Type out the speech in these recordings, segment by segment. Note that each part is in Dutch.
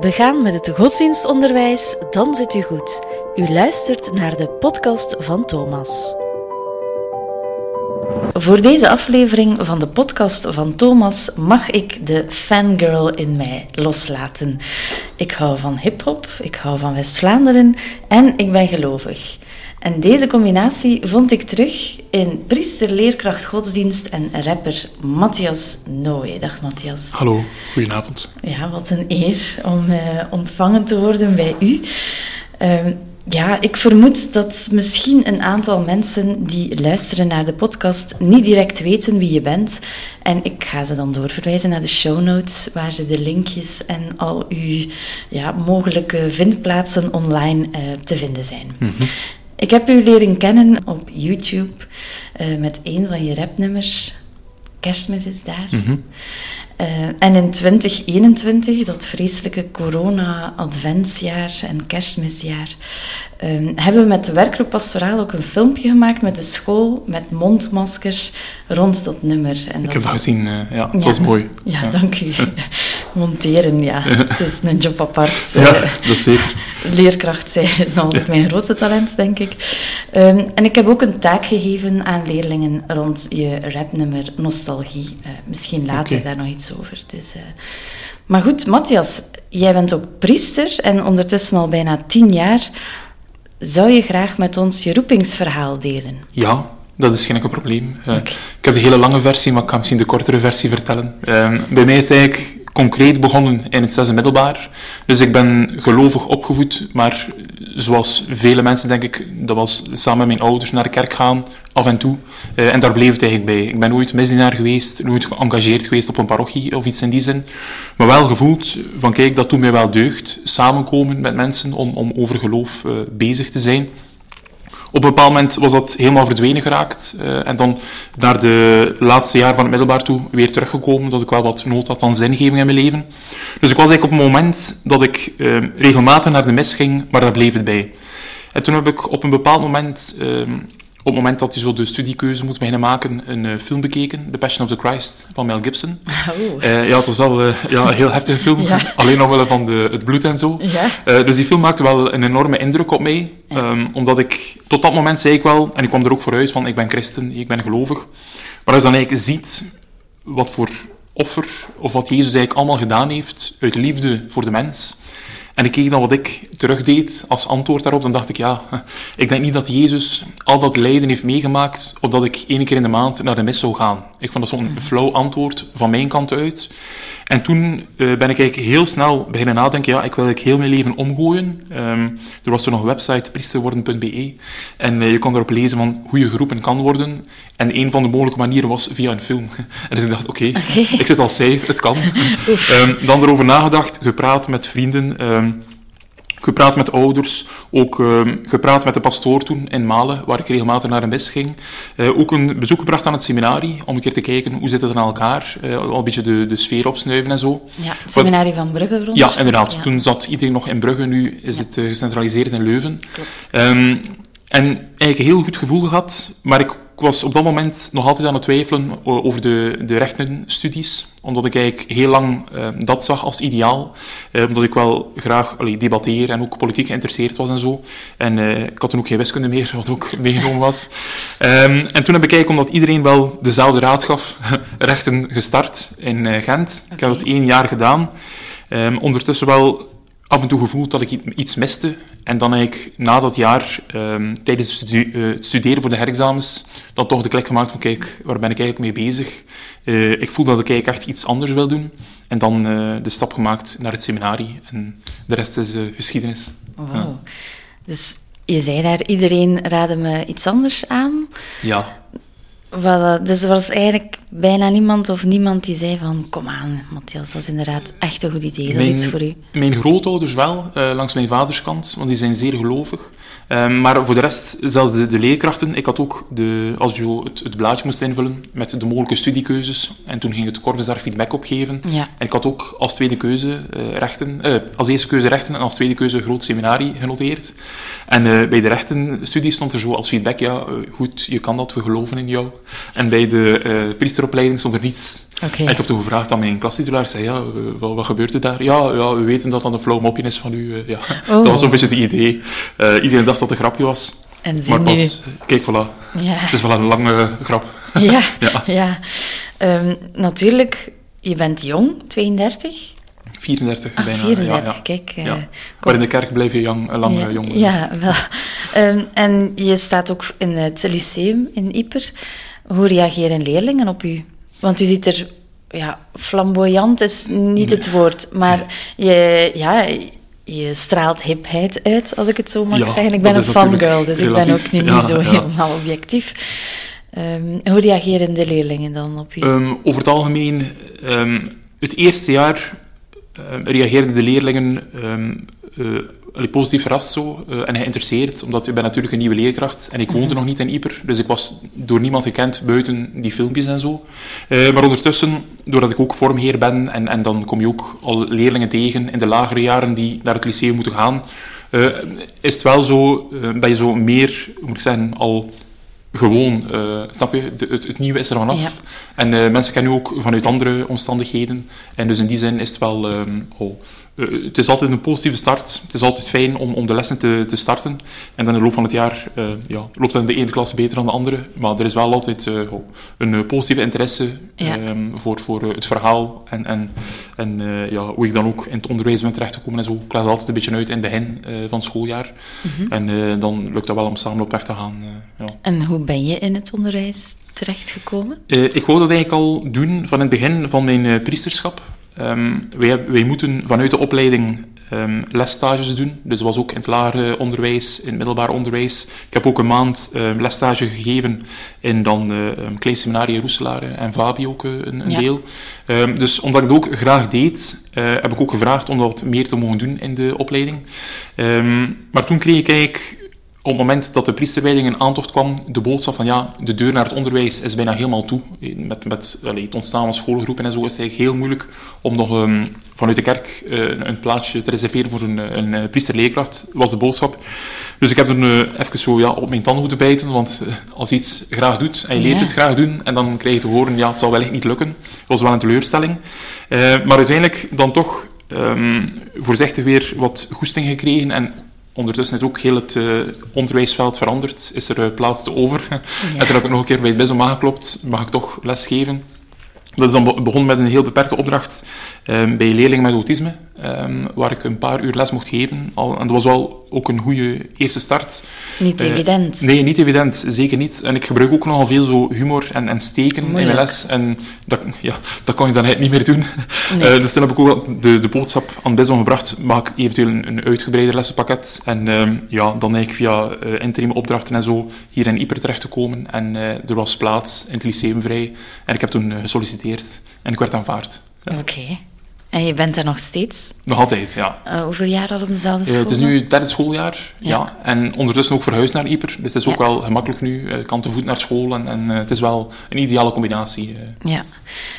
Begaan met het godsdienstonderwijs, dan zit u goed. U luistert naar de podcast van Thomas. Voor deze aflevering van de podcast van Thomas mag ik de fangirl in mij loslaten. Ik hou van hip-hop, ik hou van West-Vlaanderen en ik ben gelovig. En deze combinatie vond ik terug in priester, leerkracht, godsdienst en rapper Matthias Noé. Dag Matthias. Hallo, goedenavond. Ja, wat een eer om uh, ontvangen te worden bij u. Uh, ja, ik vermoed dat misschien een aantal mensen die luisteren naar de podcast niet direct weten wie je bent. En ik ga ze dan doorverwijzen naar de show notes, waar ze de linkjes en al uw ja, mogelijke vindplaatsen online uh, te vinden zijn. Mm -hmm. Ik heb u leren kennen op YouTube uh, met een van je rapnummers. Kerstmis is daar. Mm -hmm. Uh, en in 2021, dat vreselijke corona-adventsjaar en kerstmisjaar, uh, hebben we met de werkgroep Pastoraal ook een filmpje gemaakt met de school, met mondmaskers, rond dat nummer. En Ik heb dat gezien, uh, ja, het ja, was mooi. Ja, ja. dank u. Monteren, ja, het is een job apart. ja, dat zeker. Leerkracht zijn is altijd mijn grootste talent, denk ik. Um, en ik heb ook een taak gegeven aan leerlingen rond je rapnummer Nostalgie. Misschien later okay. daar nog iets over. Dus, uh... Maar goed, Matthias, jij bent ook priester en ondertussen al bijna tien jaar. Zou je graag met ons je roepingsverhaal delen? Ja, dat is geen enkel probleem. Uh, okay. Ik heb de hele lange versie, maar ik ga misschien de kortere versie vertellen. Uh, bij mij is het eigenlijk concreet begonnen in het zesde middelbaar. Dus ik ben gelovig opgevoed, maar zoals vele mensen denk ik, dat was samen met mijn ouders naar de kerk gaan, af en toe. Uh, en daar bleef het eigenlijk bij. Ik ben nooit misdienaar geweest, nooit geëngageerd geweest op een parochie of iets in die zin. Maar wel gevoeld van, kijk, dat doet mij wel deugd. Samenkomen met mensen om, om over geloof uh, bezig te zijn. Op een bepaald moment was dat helemaal verdwenen geraakt. Uh, en dan naar de laatste jaar van het middelbaar toe weer teruggekomen, dat ik wel wat nood had aan zingeving in mijn leven. Dus ik was eigenlijk op het moment dat ik uh, regelmatig naar de mis ging, maar daar bleef het bij. En toen heb ik op een bepaald moment, uh, op het moment dat je zo de studiekeuze moest beginnen maken, een uh, film bekeken, The Passion of the Christ, van Mel Gibson. Oh. ja, het was wel ja, een heel heftige film, ja. alleen omwille van de, het bloed en zo. Ja. dus die film maakte wel een enorme indruk op mij. Um, omdat ik, tot dat moment zei ik wel, en ik kwam er ook vooruit van, ik ben christen, ik ben gelovig. Maar als je dan eigenlijk ziet wat voor offer, of wat Jezus eigenlijk allemaal gedaan heeft, uit liefde voor de mens. En ik keek dan wat ik terugdeed als antwoord daarop, dan dacht ik, ja, ik denk niet dat Jezus al dat lijden heeft meegemaakt, opdat ik één keer in de maand naar de mis zou gaan. Ik vond dat zo'n flauw antwoord van mijn kant uit. En toen uh, ben ik eigenlijk heel snel beginnen nadenken, ja, ik wil eigenlijk heel mijn leven omgooien. Um, er was toen nog een website, priesterworden.be, en uh, je kon erop lezen van hoe je geroepen kan worden. En een van de mogelijke manieren was via een film. En dus ik dacht, oké, okay, okay. ik zit al safe, het kan. um, dan erover nagedacht, gepraat met vrienden, um, gepraat met ouders, ook uh, gepraat met de pastoor toen in Malen, waar ik regelmatig naar een mis ging. Uh, ook een bezoek gebracht aan het seminarie, om een keer te kijken hoe zit het aan elkaar, uh, al een beetje de, de sfeer opsnuiven en zo. Ja, het seminarie van Brugge. Ja, inderdaad. Ja. Toen zat iedereen nog in Brugge, nu is ja. het gecentraliseerd in Leuven. Klopt. Um, en eigenlijk een heel goed gevoel gehad, maar ik ik was op dat moment nog altijd aan het twijfelen over de, de rechtenstudies, omdat ik eigenlijk heel lang uh, dat zag als ideaal, uh, omdat ik wel graag allee, debatteer en ook politiek geïnteresseerd was en zo. En uh, ik had toen ook geen wiskunde meer, wat ook meegenomen was. Um, en toen heb ik eigenlijk, omdat iedereen wel dezelfde raad gaf, rechten gestart in Gent. Okay. Ik heb dat één jaar gedaan. Um, ondertussen wel af en toe gevoeld dat ik iets miste. En dan eigenlijk na dat jaar, um, tijdens het, stude uh, het studeren voor de herexamens, dan toch de klik gemaakt van kijk, waar ben ik eigenlijk mee bezig? Uh, ik voel dat ik eigenlijk echt iets anders wil doen. En dan uh, de stap gemaakt naar het seminarie. En de rest is geschiedenis. Wow. Ja. Dus je zei daar, iedereen raadde me iets anders aan. Ja. Voilà, dus er was eigenlijk bijna niemand of niemand die zei van kom aan, Matthias, dat is inderdaad echt een goed idee, dat mijn, is iets voor u. Mijn grootouders wel, uh, langs mijn vaderskant, want die zijn zeer gelovig. Um, maar voor de rest, zelfs de, de leerkrachten, ik had ook, de, als je het, het, blaadje moest invullen met de mogelijke studiekeuzes, en toen ging het korps daar feedback op geven. Ja. En ik had ook als tweede keuze uh, rechten, uh, als eerste keuze rechten en als tweede keuze groot seminarie genoteerd. En bij de rechtenstudie stond er zo als feedback, ja, goed, je kan dat, we geloven in jou. En bij de priesteropleiding stond er niets. En ik heb toen gevraagd aan mijn klastitulaar, zei, ja, eh, wat, wat gebeurt er daar? Ja, ja, we weten dat dat een flauw mopje is van u. eh, ja. Oh. Dat was zo'n beetje het idee. Eh, iedereen dacht dat het een grapje was. En Maar nu... pas, kijk, voilà. Ja. Het is wel een lange grap. Ja, Ja. ja. Ehm, natuurlijk, je bent jong, 32. 34 Ah, bijna. 34, ja, ja. kijk. Ja. Maar in de kerk blijf je jong, lang ja, jong. Ja, wel. Ehm, en je staat ook in het lyceum in Ieper. Hoe reageren leerlingen op u? Want u ziet er... Ja, flamboyant is niet het woord, maar je, ja, je straalt hipheid uit, als ik het zo mag Ja, zeggen. Ik ben een fangirl, dus ik ben ook niet, Ja, niet zo ja. helemaal objectief. Ehm, hoe reageren de leerlingen dan op u? Ehm, over het algemeen, ehm, het eerste jaar reageerden de leerlingen eh, allee, positief verrast zo, eh, en geïnteresseerd, omdat ik ben natuurlijk een nieuwe leerkracht en ik woonde nog niet in Ieper, dus ik was door niemand gekend buiten die filmpjes en zo. Eh, maar ondertussen, doordat ik ook vormheer ben, en, en dan kom je ook al leerlingen tegen in de lagere jaren die naar het lyceum moeten gaan, eh, is het wel zo, dat je zo meer, hoe moet ik zeggen, al gewoon, snap je, de- het, het nieuwe is er vanaf. Ja. En mensen kennen u ook vanuit andere omstandigheden. En dus in die zin is het wel... oh, eh, het is altijd een positieve start. Het is altijd fijn om, om de lessen te, te starten. En dan in de loop van het jaar eh, ja, loopt dan de ene klas beter dan de andere. Maar er is wel altijd eh, een positieve interesse Ja. ehm, voor, voor het verhaal. En, en, en ja, hoe ik dan ook in het onderwijs ben terechtgekomen en zo. Ik leg altijd een beetje uit in het begin van het schooljaar. Mhm. En dan lukt dat wel om samen op weg te gaan. ja. En hoe ben je in het onderwijs terechtgekomen? Ik wou dat eigenlijk al doen van het begin van mijn priesterschap. Ehm, wij, wij moeten vanuit de opleiding ehm, lesstages doen. Dus dat was ook in het lagere onderwijs, in het middelbaar onderwijs. Ik heb ook een maand ehm, lesstage gegeven in dan klein seminarie in Roeselaar en Vabi ook eh, een, een Ja. deel. Dus omdat ik het ook graag deed, eh, heb ik ook gevraagd om dat meer te mogen doen in de opleiding. Maar toen kreeg ik eigenlijk op het moment dat de priesterwijding in aantocht kwam, de boodschap van ja, de deur naar het onderwijs is bijna helemaal toe. Met, met allee, het ontstaan van schoolgroepen en zo is het eigenlijk heel moeilijk om nog ehm, vanuit de kerk eh, een, plaatsje te reserveren voor een, een, eh, priesterleerkracht, was de boodschap. Dus ik heb er uh, even zo ja, op mijn tanden moeten bijten, want eh, als je iets graag doet en je leert Ja. het graag doen, en dan krijg je te horen, ja, het zal wellicht niet lukken. Dat was wel een teleurstelling. Eh, maar uiteindelijk dan toch ehm, voorzichtig weer wat goesting gekregen en Ondertussen is ook heel het eh, onderwijsveld veranderd. Is er eh, plaats te over. En toen heb ik nog een keer bij het BISOM aangeklopt. Mag ik toch lesgeven? Dat is dan be- begonnen met een heel beperkte opdracht ehm, bij leerlingen met autisme, ehm, waar ik een paar uur les mocht geven. Al, en dat was wel ook een goede eerste start. Niet Eh, evident. Nee, niet evident. Zeker niet. En ik gebruik ook nogal veel zo humor en, en steken in mijn les. En dat, ja, dat kan je dan eigenlijk niet meer doen. Nee. Eh, dus toen heb ik ook de, de boodschap aan het BISOM gebracht. Maak eventueel een, een uitgebreider lessenpakket. En ehm, ja, dan eigenlijk via eh interim opdrachten en zo hier in Ieper terecht te komen. En er was plaats in het lyceum vrij. En ik heb toen gesolliciteerd. En ik werd aanvaard. Ja. Oké. En je bent daar nog steeds? Nog altijd, ja. Eh, hoeveel jaar al op dezelfde Eh, school? het is nu het derde schooljaar, ja. Ja. En ondertussen ook verhuisd naar Ieper. Dus het is ook Ja. wel gemakkelijk nu. Eh, Ik kan te voet naar school en, en eh, het is wel een ideale combinatie. eh. Ja,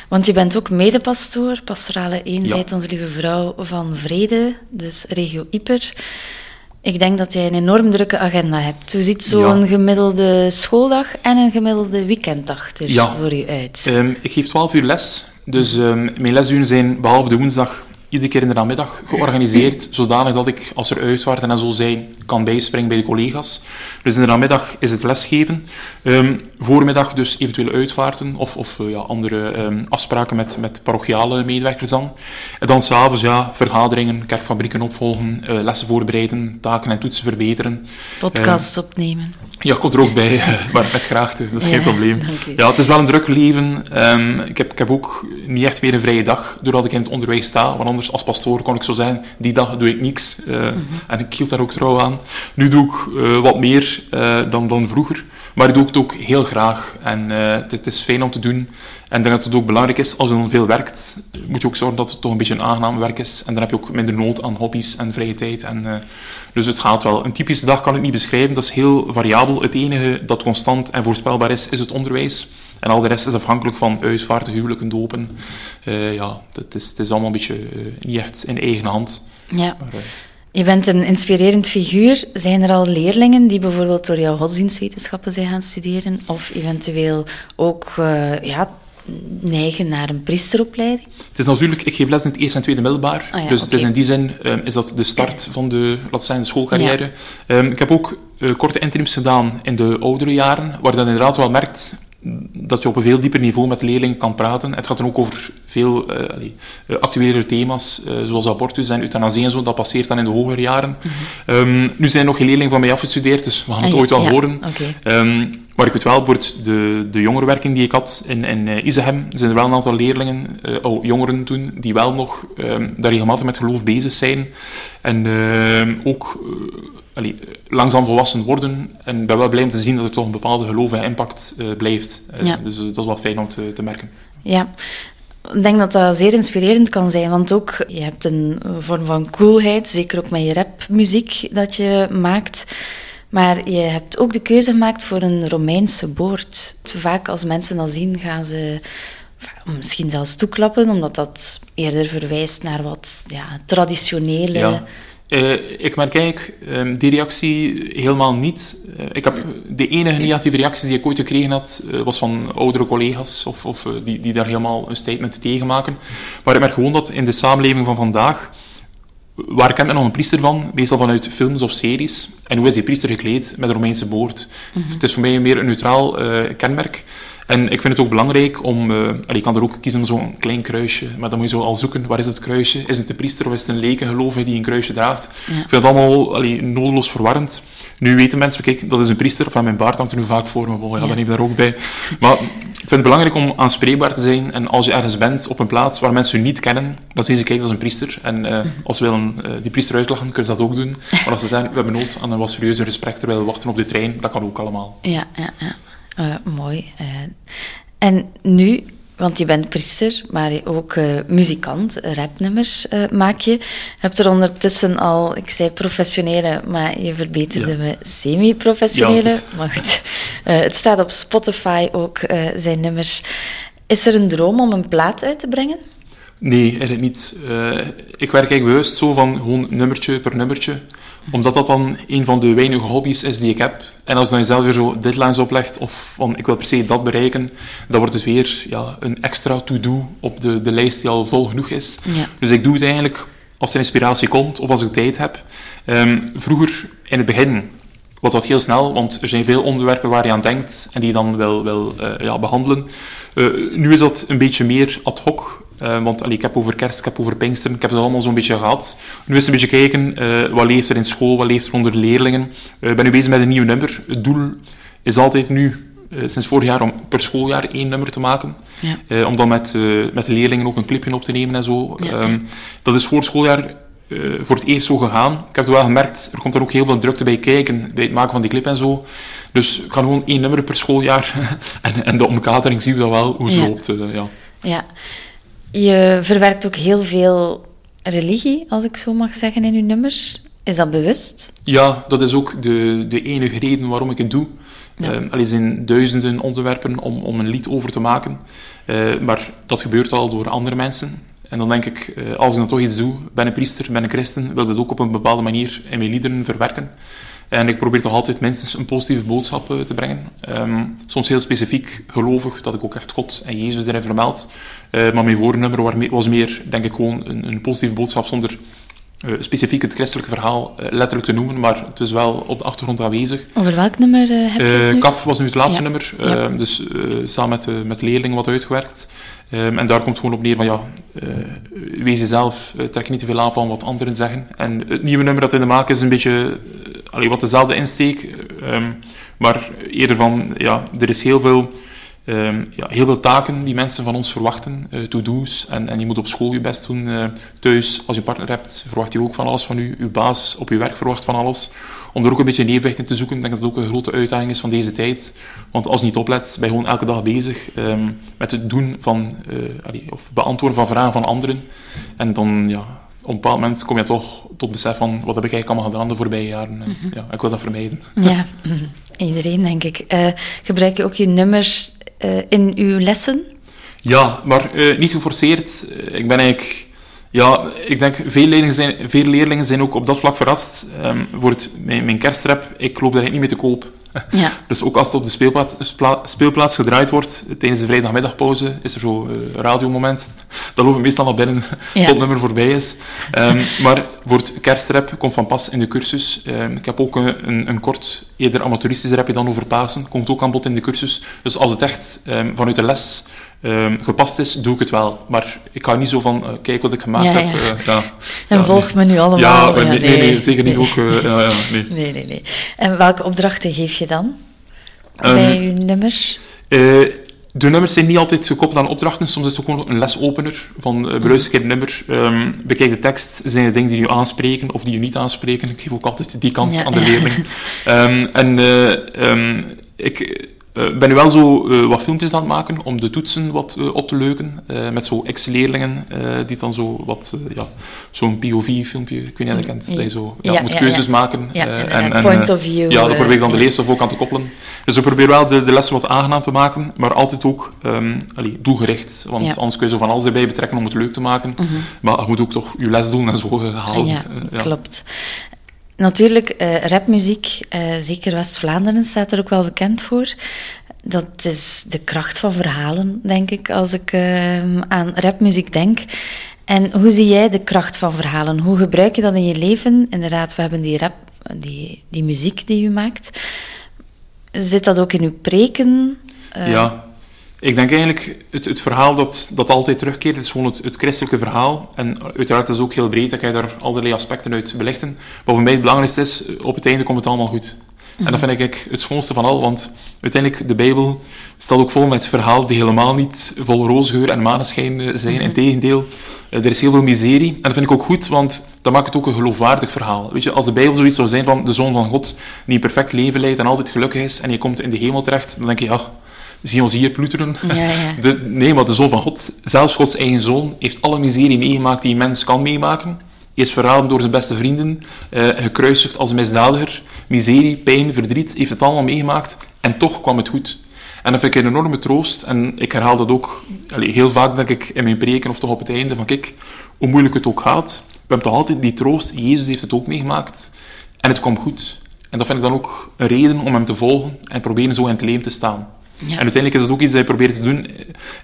want je bent ook medepastoor, pastorale eenheid, onze lieve vrouw van Vrede, dus regio Ieper. Ik denk dat jij een enorm drukke agenda hebt. Hoe ziet zo'n Ja. gemiddelde schooldag en een gemiddelde weekenddag er Ja. voor u uit? Ehm, ik geef 12 uur les. Dus ehm, mijn lesuren zijn behalve de woensdag iedere keer in de namiddag georganiseerd, zodanig dat ik, als er uitvaarten en zo zijn, kan bijspringen bij de collega's. Dus in de namiddag is het lesgeven. Ehm, voormiddag dus eventuele uitvaarten of, of eh, ja, andere ehm, afspraken met, met parochiale medewerkers dan. En dan s'avonds ja, vergaderingen, kerkfabrieken opvolgen, eh, lessen voorbereiden, taken en toetsen verbeteren. Podcasts opnemen. Ja, komt er ook bij, eh, maar met graagte, dat is geen probleem. Ja, het is wel een druk leven. Ehm, ik, heb, ik heb ook niet echt meer een vrije dag, doordat ik in het onderwijs sta. Want anders, als pastoor, kon ik zo zijn, die dag doe ik niks. Mhm. En ik hield daar ook trouw aan. Nu doe ik eh, wat meer eh, dan, dan vroeger. Maar ik doe het ook heel graag. En eh, het, het is fijn om te doen. En ik denk dat het ook belangrijk is, als je dan veel werkt, moet je ook zorgen dat het toch een beetje een aangenaam werk is. En dan heb je ook minder nood aan hobby's en vrije tijd. En, dus het gaat wel. Een typische dag kan ik niet beschrijven, dat is heel variabel. Het enige dat constant en voorspelbaar is, is het onderwijs. En al de rest is afhankelijk van uitvaarten, huwelijken, dopen. Ja, het is, het is allemaal een beetje niet echt in eigen hand. Ja. Maar, Je bent een inspirerend figuur. Zijn er al leerlingen die bijvoorbeeld door jouw godsdienstwetenschappen zijn gaan studeren? Of eventueel ook eh, ja, neigen naar een priesteropleiding? Het is natuurlijk, ik geef les in het eerste en tweede middelbaar. Ah ja, dus het is oké. in die zin ehm, is dat de start van de, schoolcarrière. Ehm, ik heb ook eh, korte interims gedaan in de oudere jaren, waar je dan inderdaad wel merkt dat je op een veel dieper niveau met leerlingen kan praten. Het gaat dan ook over veel eh, actuelere thema's, eh, zoals abortus en euthanasie en zo. Dat passeert dan in de hogere jaren. Ehm, nu zijn er nog geen leerlingen van mij afgestudeerd, dus we gaan het Mhm. Ah, ooit wel ja, horen. Maar ik weet wel, bijvoorbeeld de, de jongerenwerking die ik had in, in eh, Izehem, zijn er wel een aantal leerlingen, oh, jongeren toen, die wel nog ehm, daar regelmatig met geloof bezig zijn. En ehm, ook eh, allee, langzaam volwassen worden. En ik ben wel blij om te zien dat er toch een bepaalde geloof en impact blijft. Ja. Dus dat is wel fijn om te, te merken. Ja, ik denk dat dat zeer inspirerend kan zijn, want ook je hebt een vorm van coolheid, zeker ook met je rapmuziek dat je maakt. Maar je hebt ook de keuze gemaakt voor een Romeinse boord. Vaak als mensen dat zien, gaan ze misschien zelfs toeklappen, omdat dat eerder verwijst naar wat ja, traditionele... Ja. Eh, ik merk eigenlijk ehm, die reactie helemaal niet. Eh, ik heb de enige negatieve reactie die ik ooit gekregen had, eh, was van oudere collega's of, of die, die daar helemaal een statement tegen maken. Maar ik merk gewoon dat in de samenleving van vandaag, waar kent men nog een priester van? Meestal vanuit films of series. En hoe is die priester gekleed? Met een Romeinse boord. Het is voor mij meer een neutraal eh, kenmerk. En ik vind het ook belangrijk om... eh ik kan er ook kiezen zo'n klein kruisje, maar dan moet je zo al zoeken, waar is het kruisje? Is het de priester of is het een lekengelovige die een kruisje draagt? Ja. Ik vind het allemaal allee, nodeloos verwarrend. Nu weten mensen, kijk, dat is een priester, of aan mijn baard hangt er nu vaak voor me, ja, dan neem ik daar ook bij. Maar ik vind het belangrijk om aanspreekbaar te zijn, en als je ergens bent op een plaats waar mensen je niet kennen, dan zien ze, kijk, dat is een priester. En eh, als ze willen eh, die priester uitlachen, kunnen ze dat ook doen. Maar als ze zeggen, we hebben nood aan een wat serieuzer gesprek terwijl we wachten op de trein, dat kan ook allemaal. Ja, ja, ja. Eh, mooi. en nu, want je bent priester, maar ook eh, muzikant, rapnummers eh, maak je. Je hebt er ondertussen al, ik zei professionele, maar je verbeterde Ja. me semi-professionele. Ja, het Maar goed, Eh, het staat op Spotify ook, zijn nummers. Is er een droom om een plaat uit te brengen? Nee, eigenlijk niet. Ik werk eigenlijk bewust zo van gewoon nummertje per nummertje. Omdat dat dan een van de weinige hobby's is die ik heb. En als je dan jezelf weer zo deadlines oplegt, of van ik wil per se dat bereiken, dan wordt het weer ja, een extra to-do op de, de lijst die al vol genoeg is. Ja. Dus ik doe het eigenlijk als er inspiratie komt, of als ik tijd heb. Ehm, vroeger, in het begin, was dat heel snel, want er zijn veel onderwerpen waar je aan denkt en die je dan wil, wil eh, ja, behandelen. Eh, nu is dat een beetje meer ad hoc. Eh, want allee, ik heb over kerst, ik heb over Pinksteren, ik heb het allemaal zo'n beetje gehad. Nu is een beetje kijken, eh, wat leeft er in school, wat leeft er onder de leerlingen. Eh, Ik ben nu bezig met een nieuw nummer. Het doel is altijd nu, sinds vorig jaar, om per schooljaar één nummer te maken. Ja. Om dan met, met de leerlingen ook een clipje op te nemen en zo. Ja. Ehm, dat is voor het schooljaar voor het eerst zo gegaan. Ik heb het wel gemerkt, er komt er ook heel veel drukte bij kijken, bij het maken van die clip en zo. Dus ik ga gewoon één nummer per schooljaar. en, en de omkadering zien we dat wel, hoe het Ja. loopt. ja. Ja. Je verwerkt ook heel veel religie, als ik zo mag zeggen, in je nummers. Is dat bewust? ja, dat is ook de, de enige reden waarom ik het doe. Ja. Ehm, er zijn duizenden onderwerpen om, om een lied over te maken. Eh, maar dat gebeurt al door andere mensen. En dan denk ik, eh, als ik dan toch iets doe, ben een priester, ben een christen, wil ik dat ook op een bepaalde manier in mijn liederen verwerken. En ik probeer toch altijd minstens een positieve boodschap eh, te brengen. Ehm, soms heel specifiek gelovig, dat ik ook echt God en Jezus erin vermeld. Eh, maar mijn voornummer was meer, denk ik, gewoon een, een positieve boodschap zonder eh, specifiek het christelijke verhaal eh, letterlijk te noemen, maar het is wel op de achtergrond aanwezig. Over welk nummer eh, heb je het nu? KAF was nu het laatste Ja. nummer, Ja. dus samen met, met leerlingen wat uitgewerkt. Ehm, en daar komt gewoon op neer van ja, wees jezelf, trek niet te veel aan van wat anderen zeggen. En het nieuwe nummer dat in de maak is een beetje allee, wat dezelfde insteek, ehm, maar eerder van ja, er is heel veel, ehm, ja, heel veel taken die mensen van ons verwachten, eh, to-do's. En, en je moet op school je best doen. eh, thuis, als je partner hebt, verwacht je ook van alles van u. Uw baas op je werk verwacht van alles om er ook een beetje een evenwicht in te zoeken. Ik denk dat het ook een grote uitdaging is van deze tijd. Want als je niet oplet, ben je gewoon elke dag bezig ehm, met het doen van, eh, allee, of beantwoorden van vragen van anderen. En dan, ja, op een bepaald moment kom je toch tot besef van, wat heb ik eigenlijk allemaal gedaan de voorbije jaren. En, ja, ik wil dat vermijden. Ja, mhm. iedereen denk ik. Gebruik je ook je nummers in uw lessen? Ja, maar eh, niet geforceerd. Eh, ik ben eigenlijk... Ja, ik denk, veel leerlingen zijn, veel leerlingen zijn ook op dat vlak verrast. Ehm voor het, mijn, mijn kerstrap, ik loop daar niet mee te koop. Ja. Dus ook als het op de speelplaats, spla- speelplaats gedraaid wordt, tijdens de vrijdagmiddagpauze, is er zo een radiomoment. Dan lopen we meestal naar binnen Ja. tot het nummer voorbij is. Ehm, maar voor het kerstrap komt van pas in de cursus. Ehm, ik heb ook een, een, een kort, eerder amateuristisch rapje dan over Pasen. Komt ook aan bod in de cursus. Dus als het echt ehm, vanuit de les ehm, gepast is, doe ik het wel. Maar ik ga niet zo van, eh, kijk wat ik gemaakt Ja, heb. ja. ja. En Ja, volg nee. me nu allemaal. Ja, maar nee, nee, nee, zeker niet nee. ook. eh, ja, nee. Nee, nee, nee. En welke opdrachten geef je dan Ehm, bij je nummers? Eh, de nummers zijn niet altijd gekoppeld aan opdrachten. Soms is het ook gewoon een lesopener van uh, beluister een nummer, ehm, bekijk de tekst, zijn er dingen die je aanspreken of die je niet aanspreken. Ik geef ook altijd die kans Ja, aan de ja. leerling. En ik eh, ben nu wel zo eh, wat filmpjes aan het maken om de toetsen wat eh, op te leuken. met zo ex-leerlingen die dan zo wat, ja, zo'n POV-filmpje, ik weet niet of je dat kent, dat je zo ja, Ja, moet ja, keuzes maken. En, en point of view. ja, daar probeer ik dan de leerstof ook aan te koppelen. Dus ik probeer wel de, de lessen wat aangenaam te maken, maar altijd ook ehm, allee, doelgericht. Want anders kun je zo van alles erbij betrekken om het leuk te maken. Mhm. Maar je moet ook toch je les doen en zo halen. Ja. klopt. Natuurlijk, eh, rapmuziek, eh, zeker West-Vlaanderen, staat er ook wel bekend voor. Dat is de kracht van verhalen, denk ik, als ik eh, aan rapmuziek denk. En hoe zie jij de kracht van verhalen? Hoe gebruik je dat in je leven? Inderdaad, we hebben die rap, die, die muziek die u maakt. Zit dat ook in uw preken? Eh, Ja, ik denk eigenlijk het, het verhaal dat, dat altijd terugkeert, is gewoon het, het christelijke verhaal. En uiteraard is het ook heel breed, dat kan je daar allerlei aspecten uit belichten. Maar voor mij het belangrijkste is, op het einde komt het allemaal goed. En dat vind ik het schoonste van al, want uiteindelijk, de Bijbel staat ook vol met verhalen die helemaal niet vol roosgeur en maneschijn eh, zijn. Integendeel, eh, er is heel veel miserie. En dat vind ik ook goed, want dat maakt het ook een geloofwaardig verhaal. Weet je, als de Bijbel zoiets zou zijn van de Zoon van God, die een perfect leven leidt en altijd gelukkig is, en je komt in de hemel terecht, dan denk je, ja, zie ons hier ploeteren. Ja, ja. De, nee, maar de Zoon van God, zelfs Gods eigen Zoon, heeft alle miserie meegemaakt die een mens kan meemaken. Hij is verraden door zijn beste vrienden, eh, gekruisigd als een misdadiger. Miserie, pijn, verdriet, heeft het allemaal meegemaakt. En toch kwam het goed. En dat vind ik een enorme troost. En ik herhaal dat ook heel vaak, denk ik, in mijn preken of toch op het einde. Van kijk, hoe moeilijk het ook gaat, we hebben toch altijd die troost. Jezus heeft het ook meegemaakt. En het kwam goed. En dat vind ik dan ook een reden om hem te volgen en proberen zo in het leven te staan. En uiteindelijk is dat ook iets dat je probeert te doen.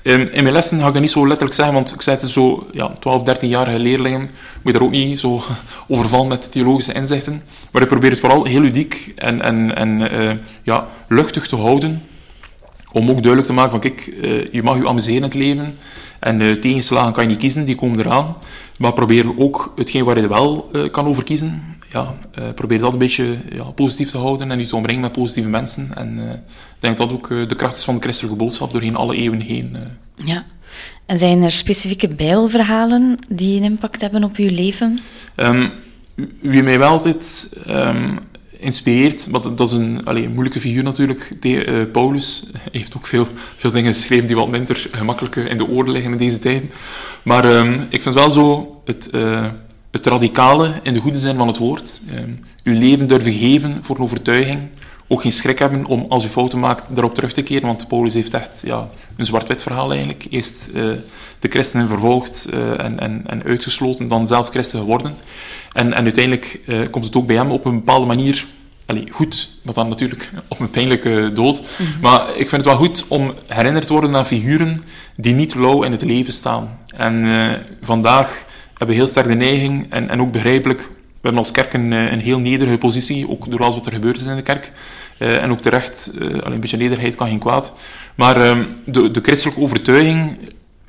In, in mijn lessen ga ik dat niet zo letterlijk zeggen, want ik zei het zo, ja, 12, 13-jarige leerlingen, moet je daar ook niet zo overvallen met theologische inzichten. Maar ik probeer het vooral heel ludiek en, en, en eh, ja, luchtig te houden, om ook duidelijk te maken van, kijk, eh, je mag je amuseren in het leven, en eh, tegenslagen kan je niet kiezen, die komen eraan. Maar probeer ook hetgeen waar je wel kan over kiezen, ja, eh, probeer dat een beetje ja, positief te houden en je te omringen met positieve mensen. En eh, ik denk dat ook eh, de kracht is van de christelijke boodschap doorheen alle eeuwen heen. Ja. En zijn er specifieke bijbelverhalen die een impact hebben op uw leven? Ehm, wie mij wel altijd ehm, inspireert, maar dat, is een allee, een moeilijke figuur natuurlijk, de, eh, Paulus heeft ook veel, veel dingen geschreven die wat minder gemakkelijk in de oren liggen in deze tijden. Maar ehm, ik vind wel zo het, het radicale in de goede zin van het woord. Ehm, uw leven durven geven voor een overtuiging. Ook geen schrik hebben om, als u fouten maakt, daarop terug te keren. Want Paulus heeft echt ja, een zwart-wit verhaal eigenlijk. Eerst eh, de christenen vervolgd eh, en, en, en uitgesloten, dan zelf christen geworden. En, en uiteindelijk eh, komt het ook bij hem op een bepaalde manier allee, goed, maar dan natuurlijk op een pijnlijke dood. Maar ik vind het wel goed om herinnerd te worden aan figuren die niet lauw in het leven staan. En vandaag hebben heel sterk de neiging, en, en ook begrijpelijk, we hebben als kerk een, eh, een heel nederige positie, ook door alles wat er gebeurd is in de kerk. Eh, en ook terecht, eh, alleen een beetje nederigheid kan geen kwaad. Maar ehm, de, de christelijke overtuiging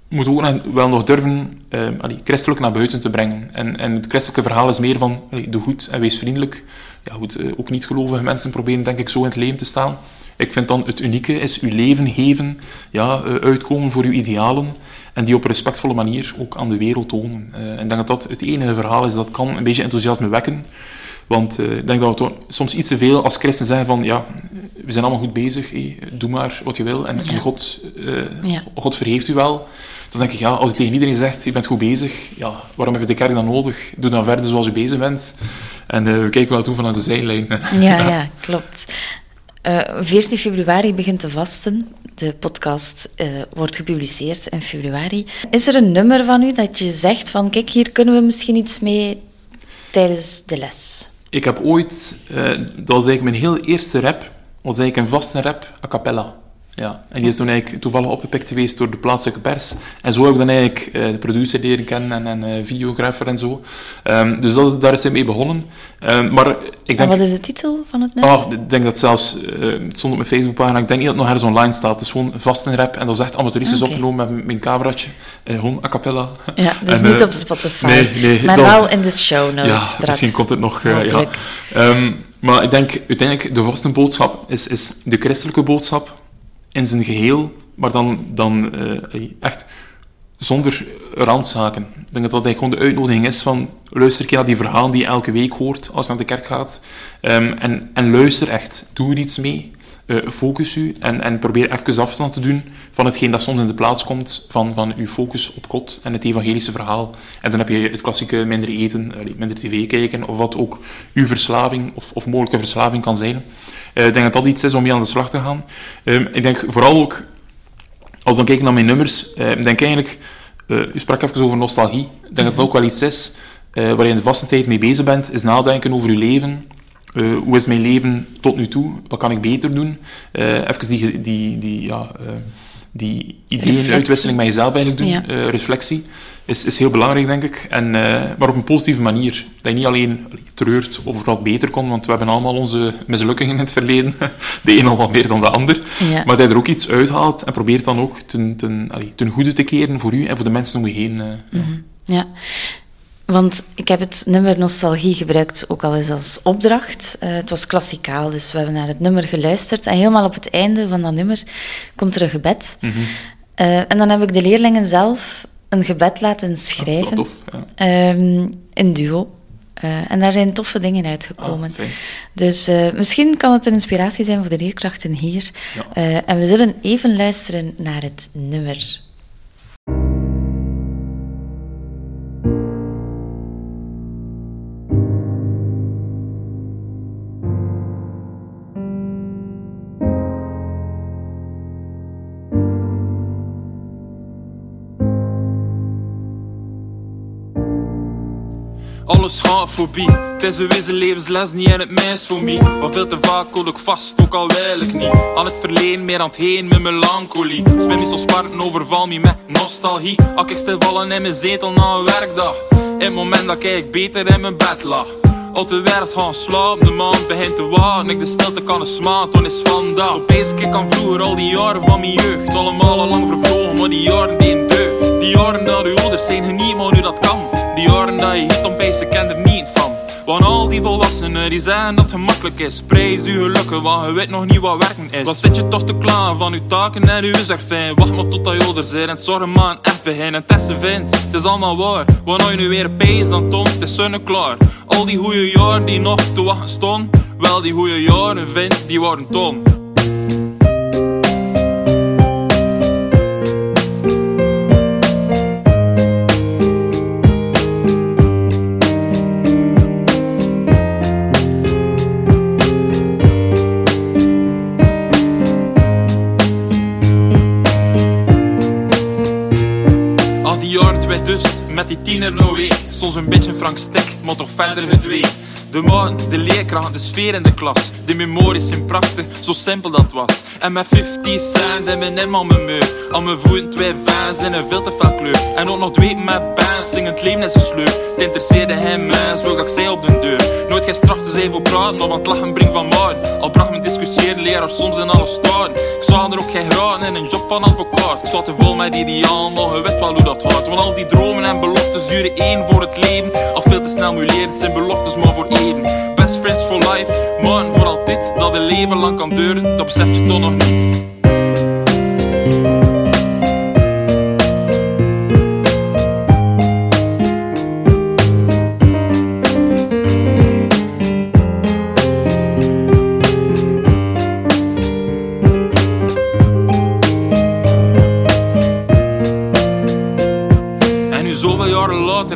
moeten we ook wel nog durven allee, christelijk naar buiten te brengen. En, en het christelijke verhaal is meer van allee, doe goed en wees vriendelijk. Ja, goed, ook niet gelovige mensen proberen denk ik zo in het leven te staan. Ik vind dan het unieke is uw leven geven, ja, uitkomen voor uw idealen en die op een respectvolle manier ook aan de wereld tonen. En ik denk dat dat het enige verhaal is dat kan een beetje enthousiasme wekken. Want eh, ik denk dat we soms iets te veel als christen zeggen van ja, we zijn allemaal goed bezig, doe maar wat je wil en, Ja. en God, Ja. God vergeeft u wel. Dan denk ik, ja, als je tegen iedereen zegt, je bent goed bezig, ja, waarom heb je de kerk dan nodig? Doe dan verder zoals je bezig bent. En we kijken wel toe vanuit de zijlijn. Ja, ja, klopt. Eh 14 februari begint de vasten. De podcast eh, wordt gepubliceerd in februari. Is er een nummer van u dat je zegt van, kijk, hier kunnen we misschien iets mee tijdens de les? Ik heb ooit, eh, dat was eigenlijk mijn heel eerste rap, was eigenlijk een vaste rap a cappella. Ja, en die is toen eigenlijk toevallig opgepikt geweest door de plaatselijke pers. En zo heb ik dan eigenlijk uh, de producer leren kennen en, en uh, videografer en zo. Um, dus dat, daar is hij mee begonnen. Um, maar ik denk... En wat is de titel van het nummer? Oh, ik denk dat zelfs... Uh, het stond op mijn Facebookpagina. Ik denk niet dat het nog ergens online staat. Het is gewoon vast een rap. En dat is echt amateuristisch okay. opgenomen met mijn cameraatje. gewoon a cappella. Ja, dus en, niet op Spotify. Nee, nee. Maar dat, wel in de show notes ja, straks. misschien komt het nog... ja. Um, maar ik denk uiteindelijk, de vaste boodschap is, is de christelijke boodschap in zijn geheel, maar dan, dan uh, echt zonder randzaken. Ik denk dat dat gewoon de uitnodiging is van luister een keer naar die verhalen die je elke week hoort als je naar de kerk gaat. Um, en, en luister echt. Doe er iets mee. Uh, focus u en, en probeer even afstand te doen van hetgeen dat soms in de plaats komt van, van uw focus op God en het evangelische verhaal. En dan heb je het klassieke minder eten, minder tv kijken, of wat ook uw verslaving of, of mogelijke verslaving kan zijn. Uh, ik denk dat dat iets is om mee aan de slag te gaan. Uh, ik denk vooral ook, als dan kijk naar mijn nummers, uh, ik denk eigenlijk, u sprak even over nostalgie. Ik denk dat het ook wel iets is waar je in de vaste tijd mee bezig bent, is nadenken over uw leven. hoe is mijn leven tot nu toe? Wat kan ik beter doen? even die, die, die, ja, die ideeën, uitwisseling met jezelf eigenlijk doen, ja. reflectie is, is heel belangrijk, denk ik. En, uh, maar op een positieve manier. Dat je niet alleen treurt over wat beter kon, want we hebben allemaal onze mislukkingen in het verleden. De een al wat meer dan de ander. Ja. Maar dat je er ook iets uithaalt en probeert dan ook ten, ten, allee, ten goede te keren voor u en voor de mensen om je heen. Uh, mm -hmm. Ja. Want ik heb het nummer Nostalgie gebruikt ook al eens als opdracht. Uh, het was klassikaal, dus we hebben naar het nummer geluisterd. En helemaal op het einde van dat nummer komt er een gebed. Mm -hmm. uh, en dan heb ik de leerlingen zelf een gebed laten schrijven. Tof, ja. um, in duo. Uh, en daar zijn toffe dingen uitgekomen. Ah, dus misschien kan het een inspiratie zijn voor de leerkrachten hier. Ja. En we zullen even luisteren naar het nummer. Alles gaat voorbij. Het is een levensles, niet in het meest voor mij. Maar veel te vaak houd ik vast, ook al wil ik niet. Aan het verleden, meer aan het heen met melancholie. Spin niet zo spart overval me met nostalgie. Als ik stil vallen in mijn zetel na een werkdag. In het moment dat ik beter in mijn bed lag. Al te wereld gaan slapen, de man begint te wachten. Ik de stilte kan een smaak, toen is vandaag. Opeens ik kan vroeger al die jaren van mijn jeugd. Allemaal al lang vervlogen, maar die jaren die een deugd. Die jaren dat uw ouders zijn geniet, maar nu dat kan. Die jaren dat je om bezig ken er niet van. Want al die volwassenen die zeggen dat het gemakkelijk is. Prijs uw gelukken, want je weet nog niet wat werken is. Wat zit je toch te klaar van uw taken en uw fijn? Wacht maar tot dat je ouder en zorg maar aan echt beginnen. En testen vindt, het is allemaal waar. Wanneer je nu weer pees, dan toont het is klaar. Al die goede jaren die nog te wachten stonden. Wel, die goede jaren vindt, die worden tom. Een beetje Frank Stek, maar toch verder gedwee. De man, de leerkracht, de sfeer in de klas. De memories zijn prachtig, zo simpel dat was. En met 50 cent en mijn aan mijn muur. Aan mijn voeten twee fans in een veel te veel kleur. En ook nog twee met bands, zingend leven is een sleur. Het interesseerde hem mens, wil ik zij op de deur. Nooit gestraft, dus even praten, of aan het lachen brengt van maat. Al bracht me discussiëren, leraar soms in alle staden. Zou er ook geen graden in een job van advocaat. Ik zat te vol met ideaal, nog je weet wel hoe dat gaat. Want al die dromen en beloftes duren één voor het leven. Al veel te snel muleerd zijn beloftes maar voor even. Best friends for life, man voor altijd. Dat een leven lang kan duren, dat besef je toch nog niet.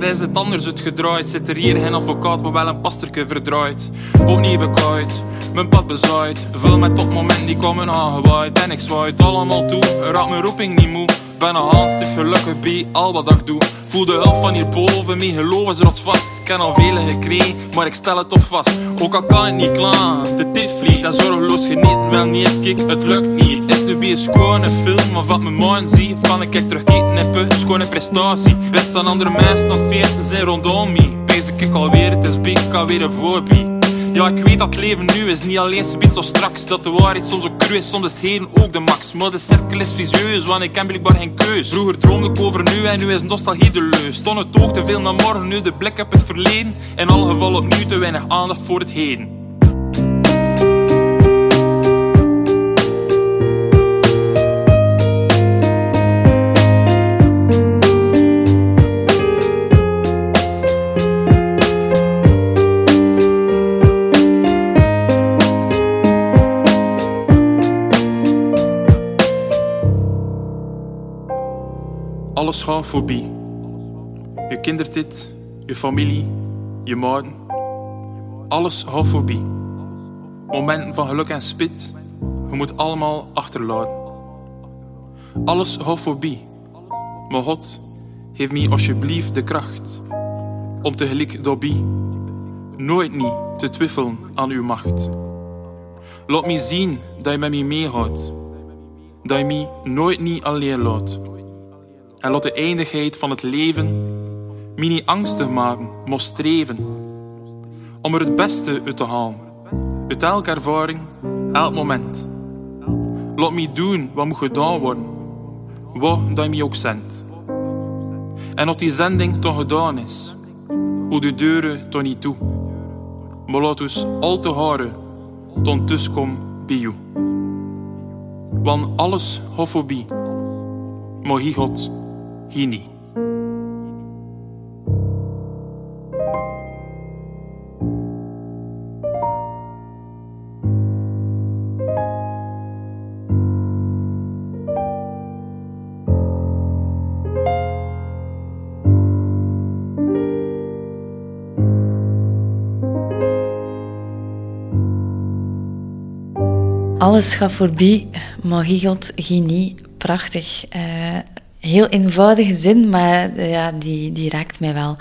Is het anders het gedraaid. Zit er hier geen advocaat, maar wel een pasterke verdraaid. Ook niet bekaaid, mijn pad bezaaid. Vul met topmomenten die komen aangewaaid. En ik zwaait allemaal toe, raak mijn roeping niet moe. Ben een handstief gelukkig bij al wat ik doe. Voel de hulp van hierboven, mijn geloof is rotsvast. Ik heb al vele gekregen, maar ik stel het toch vast. Ook al kan het niet klaar, de tijd vliegt en zorgeloos geniet. Wel niet, kijk, het lukt niet. Is nu weer schone film, of wat man ziet. Of kan ik kijk terug knippen, schone prestatie. Best dan andere mensen dan feesten zijn rondom me. Bezig ik alweer, het is big, ik alweer een voorbie. Ja, ik weet dat het leven nu is niet alleen zoiets zo straks. Dat de waarheid soms ook cru is, soms ook de max. Maar de cirkel is visieus, want ik heb blijkbaar geen keus. Vroeger droomde ik over nu en nu is nostalgie de leus. Stond het oog te veel naar morgen, nu de blik op het verleden. In alle gevallen opnieuw te weinig aandacht voor het heden. Alles gaat voorbij. Je kindertijd, je familie, je maten. Alles gaat voorbij. Momenten van geluk en spit, je moet allemaal achterlaten. Alles gaat voorbij. Maar God, geef me alsjeblieft de kracht om tegelijk daarbij nooit niet te twijfelen aan uw macht. Laat me zien dat je met me meegaat, dat je me nooit niet alleen laat. En laat de eindigheid van het leven me niet angstig maken, maar streven. Om er het beste uit te halen. Uit elke ervaring, elk moment. Laat me doen wat moet gedaan worden. Wat dat je me ook zendt. En als die zending toch gedaan is, hoe de deuren toch niet toe. Maar laat ons al te horen, tot tussenkom bij jou. Want alles voorbij. Maar God hier niet. Alles gaat voorbij, maar genie. Prachtig. Uh, heel eenvoudige zin, maar uh, ja, die, die raakt mij wel.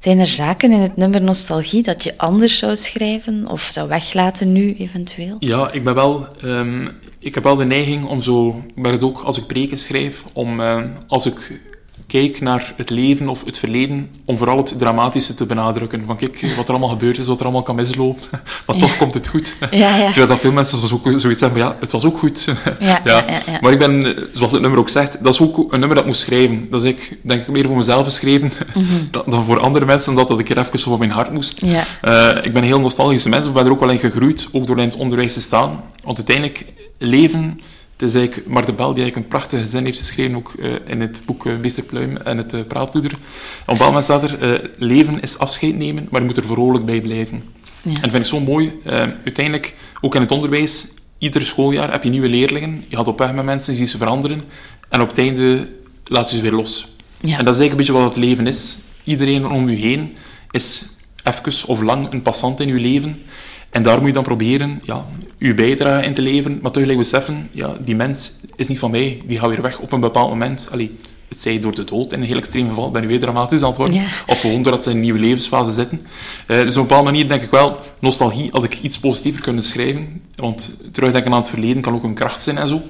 Zijn er zaken in het nummer Nostalgie dat je anders zou schrijven of zou weglaten nu eventueel? Ja, ik ben wel. Um, ik heb wel de neiging om zo. Ik het ook als ik preken schrijf, om uh, als ik kijk naar het leven of het verleden, om vooral het dramatische te benadrukken. Van kijk, wat er allemaal gebeurd is, wat er allemaal kan mislopen, maar toch komt het goed. Ja, ja. Terwijl dat veel mensen ook zoiets hebben van ja, het was ook goed. Ja. Maar ik ben, zoals het nummer ook zegt, dat is ook een nummer dat ik moet schrijven. Dat is ik, denk ik, meer voor mezelf geschreven Mhm. dan voor andere mensen, omdat dat ik er even op mijn hart moest. Uh, ik ben een heel nostalgische mens, ik ben er ook wel in gegroeid, ook door in het onderwijs te staan. Want uiteindelijk, leven het is eigenlijk Mar de Bel die eigenlijk een prachtige zin heeft geschreven, ook uh, in het boek uh, Meester Pluim en het uh, Praatpoeder. Op een moment staat er, leven is afscheid nemen, maar je moet er vrolijk bij blijven. Ja. En dat vind ik zo mooi. uiteindelijk, ook in het onderwijs, ieder schooljaar heb je nieuwe leerlingen, je gaat op weg met mensen, je ziet ze veranderen, en op het einde laat je ze weer los. Ja. En dat is eigenlijk een beetje wat het leven is. Iedereen om je heen is even of lang een passant in je leven. En daar moet je dan proberen ja, je bijdrage in te leveren, maar tegelijk beseffen, ja, die mens is niet van mij, die gaat weer weg op een bepaald moment. Allee, het zij door de dood, in een heel extreem geval, ben je weer dramatisch aan het worden. Ja. Of gewoon doordat ze in een nieuwe levensfase zitten. Uh, dus op een bepaalde manier denk ik wel, nostalgie had ik iets positiever kunnen schrijven. Want terugdenken aan het verleden kan ook een kracht zijn en zo.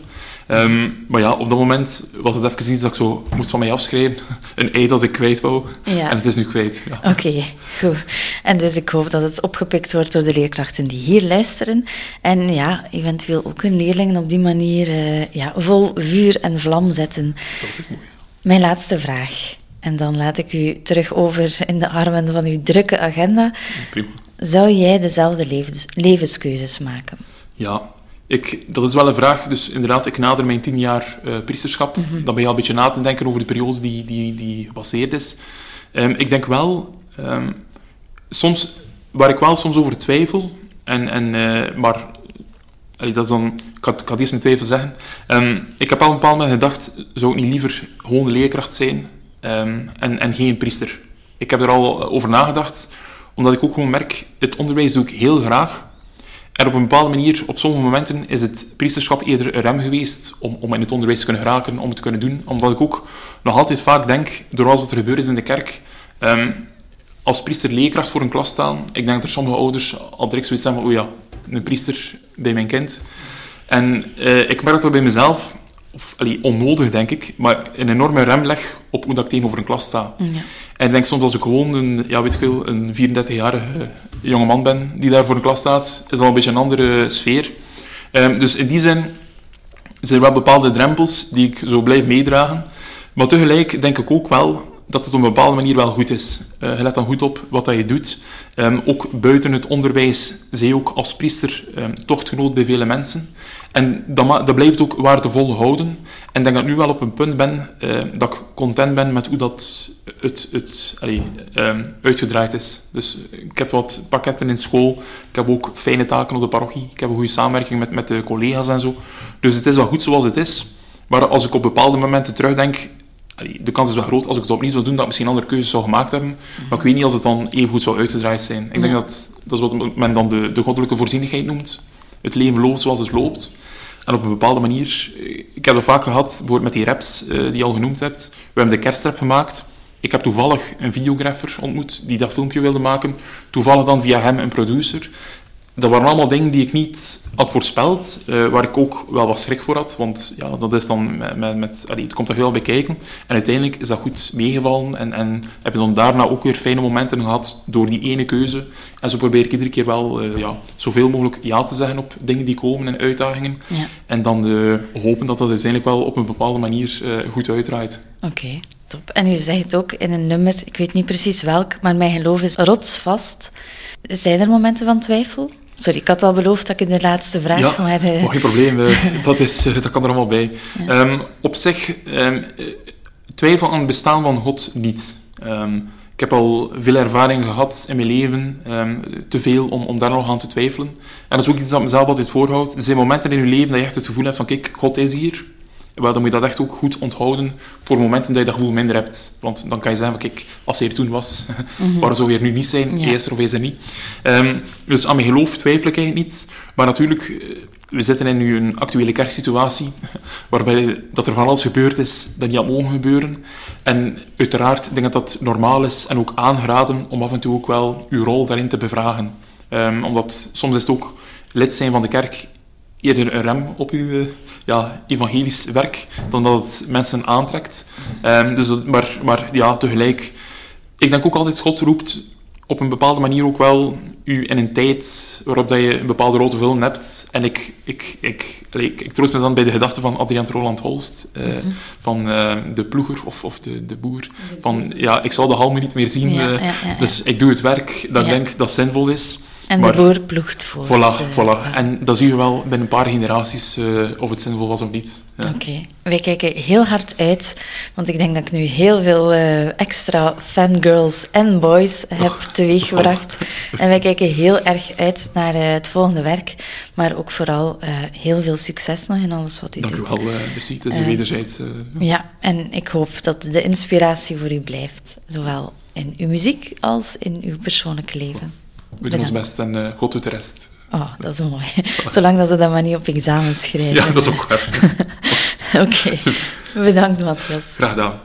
Um, maar ja, op dat moment was het even iets dat ik zo moest van mij afschrijven. Een ei dat ik kwijt wou. Ja. En het is nu kwijt. Ja. Oké, okay, goed. En dus ik hoop dat het opgepikt wordt door de leerkrachten die hier luisteren. En ja, eventueel ook hun leerlingen op die manier uh, ja, vol vuur en vlam zetten. Dat is mooi. Mijn laatste vraag. En dan laat ik u terug over in de armen van uw drukke agenda. Prima. Zou jij dezelfde levens, levenskeuzes maken? Ja, ik, dat is wel een vraag. Dus inderdaad, ik nader mijn tien jaar uh, priesterschap. Mhm. Dan ben je al een beetje na te denken over de periode die, die, die gepasseerd is. Um, ik denk wel, um, soms, waar ik wel soms over twijfel, en, en, uh, maar allee, dat is dan, ik had, ik had eerst mijn twijfel zeggen. Um, ik heb al een bepaald moment gedacht, zou ik niet liever gewoon leerkracht zijn en, en geen priester? Ik heb er al over nagedacht, omdat ik ook gewoon merk, het onderwijs doe ik heel graag. En op een bepaalde manier, op sommige momenten, is het priesterschap eerder een rem geweest om, om in het onderwijs te kunnen geraken, om het te kunnen doen. Omdat ik ook nog altijd vaak denk, door alles wat er gebeurd is in de kerk, ehm, als priester leerkracht voor een klas staan, ik denk dat er sommige ouders al direct zoiets hebben van, oh ja, een priester bij mijn kind. En uh, ik merk dat bij mezelf, of allee, onnodig denk ik, maar een enorme rem leg op hoe dat ik tegenover een klas sta. Ja. En ik denk soms als ik gewoon een, ja, weet ik wel, een 34-jarige jonge man ben die daar voor een klas staat, is dat een beetje een andere sfeer. Um, dus in die zin zijn er wel bepaalde drempels die ik zo blijf meedragen. Maar tegelijk denk ik ook wel dat het op een bepaalde manier wel goed is. Uh, je let dan goed op wat dat je doet. Um, ook buiten het onderwijs zie je ook als priester um, tochtgenoot bij vele mensen. En dat, dat blijft ook waardevol houden. En ik denk dat ik nu wel op een punt ben uh, dat ik content ben met hoe dat het, het allee, um, uitgedraaid is. Dus ik heb wat pakketten in school. Ik heb ook fijne taken op de parochie. Ik heb een goede samenwerking met, met de collega's en zo. Dus het is wel goed zoals het is. Maar als ik op bepaalde momenten terugdenk, de kans is wel groot als ik het opnieuw zou doen, dat ik misschien andere keuzes zou gemaakt hebben. Maar ik weet niet als het dan even goed zou uitgedraaid zijn. Ik denk dat dat is wat men dan de, de goddelijke voorzienigheid noemt. Het leven loopt zoals het loopt. En op een bepaalde manier, eh, ik heb dat vaak gehad, bijvoorbeeld met die raps uh, die je al genoemd hebt. We hebben de kerstrap gemaakt. Ik heb toevallig een videographer ontmoet die dat filmpje wilde maken. Toevallig dan via hem een producer dat waren allemaal dingen die ik niet had voorspeld, uh, waar ik ook wel wat schrik voor had, want ja, dat is dan met, met, met allee, het komt er heel bij kijken. En uiteindelijk is dat goed meegevallen en, en heb je dan daarna ook weer fijne momenten gehad door die ene keuze. En zo probeer ik iedere keer wel uh, ja, zoveel mogelijk ja te zeggen op dingen die komen en uitdagingen. Ja. En dan uh, hopen dat dat uiteindelijk wel op een bepaalde manier goed uitdraait. Oké, top. En u zegt ook in een nummer, ik weet niet precies welk, maar mijn geloof is rotsvast. Zijn er momenten van twijfel? Sorry, ik had al beloofd dat ik in de laatste vraag... Ja, maar, uh... geen probleem. dat, is, dat kan er allemaal bij. Ja. Um, op zich, um, twijfel aan het bestaan van God niet. Um, ik heb al veel ervaring gehad in mijn leven, te veel om, om daar nog aan te twijfelen. En dat is ook iets dat mezelf altijd voorhoudt. Er zijn momenten in je leven dat je echt het gevoel hebt van, kijk, God is hier. Wel, dan moet je dat echt ook goed onthouden voor momenten dat je dat gevoel minder hebt. Want dan kan je zeggen, kijk, als hij er toen was, mm -hmm. waarom zou hij er nu niet zijn? Ja. Is er of is er niet? Um, dus aan mijn geloof twijfel ik eigenlijk niet. Maar natuurlijk, we zitten in nu een actuele kerksituatie, waarbij dat er van alles gebeurd is dat niet had mogen gebeuren. En uiteraard denk ik dat dat normaal is en ook aangeraden om af en toe ook wel uw rol daarin te bevragen. Um, omdat soms is het ook lid zijn van de kerk eerder een rem op uw ja, evangelisch werk dan dat het mensen aantrekt. Um, dus dat, maar, maar ja, tegelijk, ik denk ook altijd, God roept op een bepaalde manier ook wel u in een tijd waarop dat je een bepaalde rol te vullen hebt. En ik, ik, ik, ik, ik troost me dan bij de gedachte van Adriaan Roland Holst, uh, mm -hmm. van uh, de ploeger of, of de, de boer. Van ja, ik zal de halmen niet meer zien, ja, uh, ja, ja, dus ik doe het werk dat ik denk dat zinvol is. En maar, de boer ploegt voor. Voilà, uh, voilà. En dan zie je wel binnen een paar generaties uh, of het zinvol was of niet. Ja. Oké, okay. wij kijken heel hard uit, want ik denk dat ik nu heel veel uh, extra fangirls en boys heb oh, teweeggebracht. Oh. En wij kijken heel erg uit naar het volgende werk, maar ook vooral heel veel succes nog in alles wat u Dank doet. Dank u wel, Bessie. Het is een wederzijds. ja, en ik hoop dat de inspiratie voor u blijft, zowel in uw muziek als in uw persoonlijke leven. We doen ons best en uh, God doet de rest. Oh, dat is mooi. Zolang dat ze dat maar niet op examen schrijven. Ja, dat is ook waar. Oké. Okay. Bedankt, Matthias. Graag gedaan.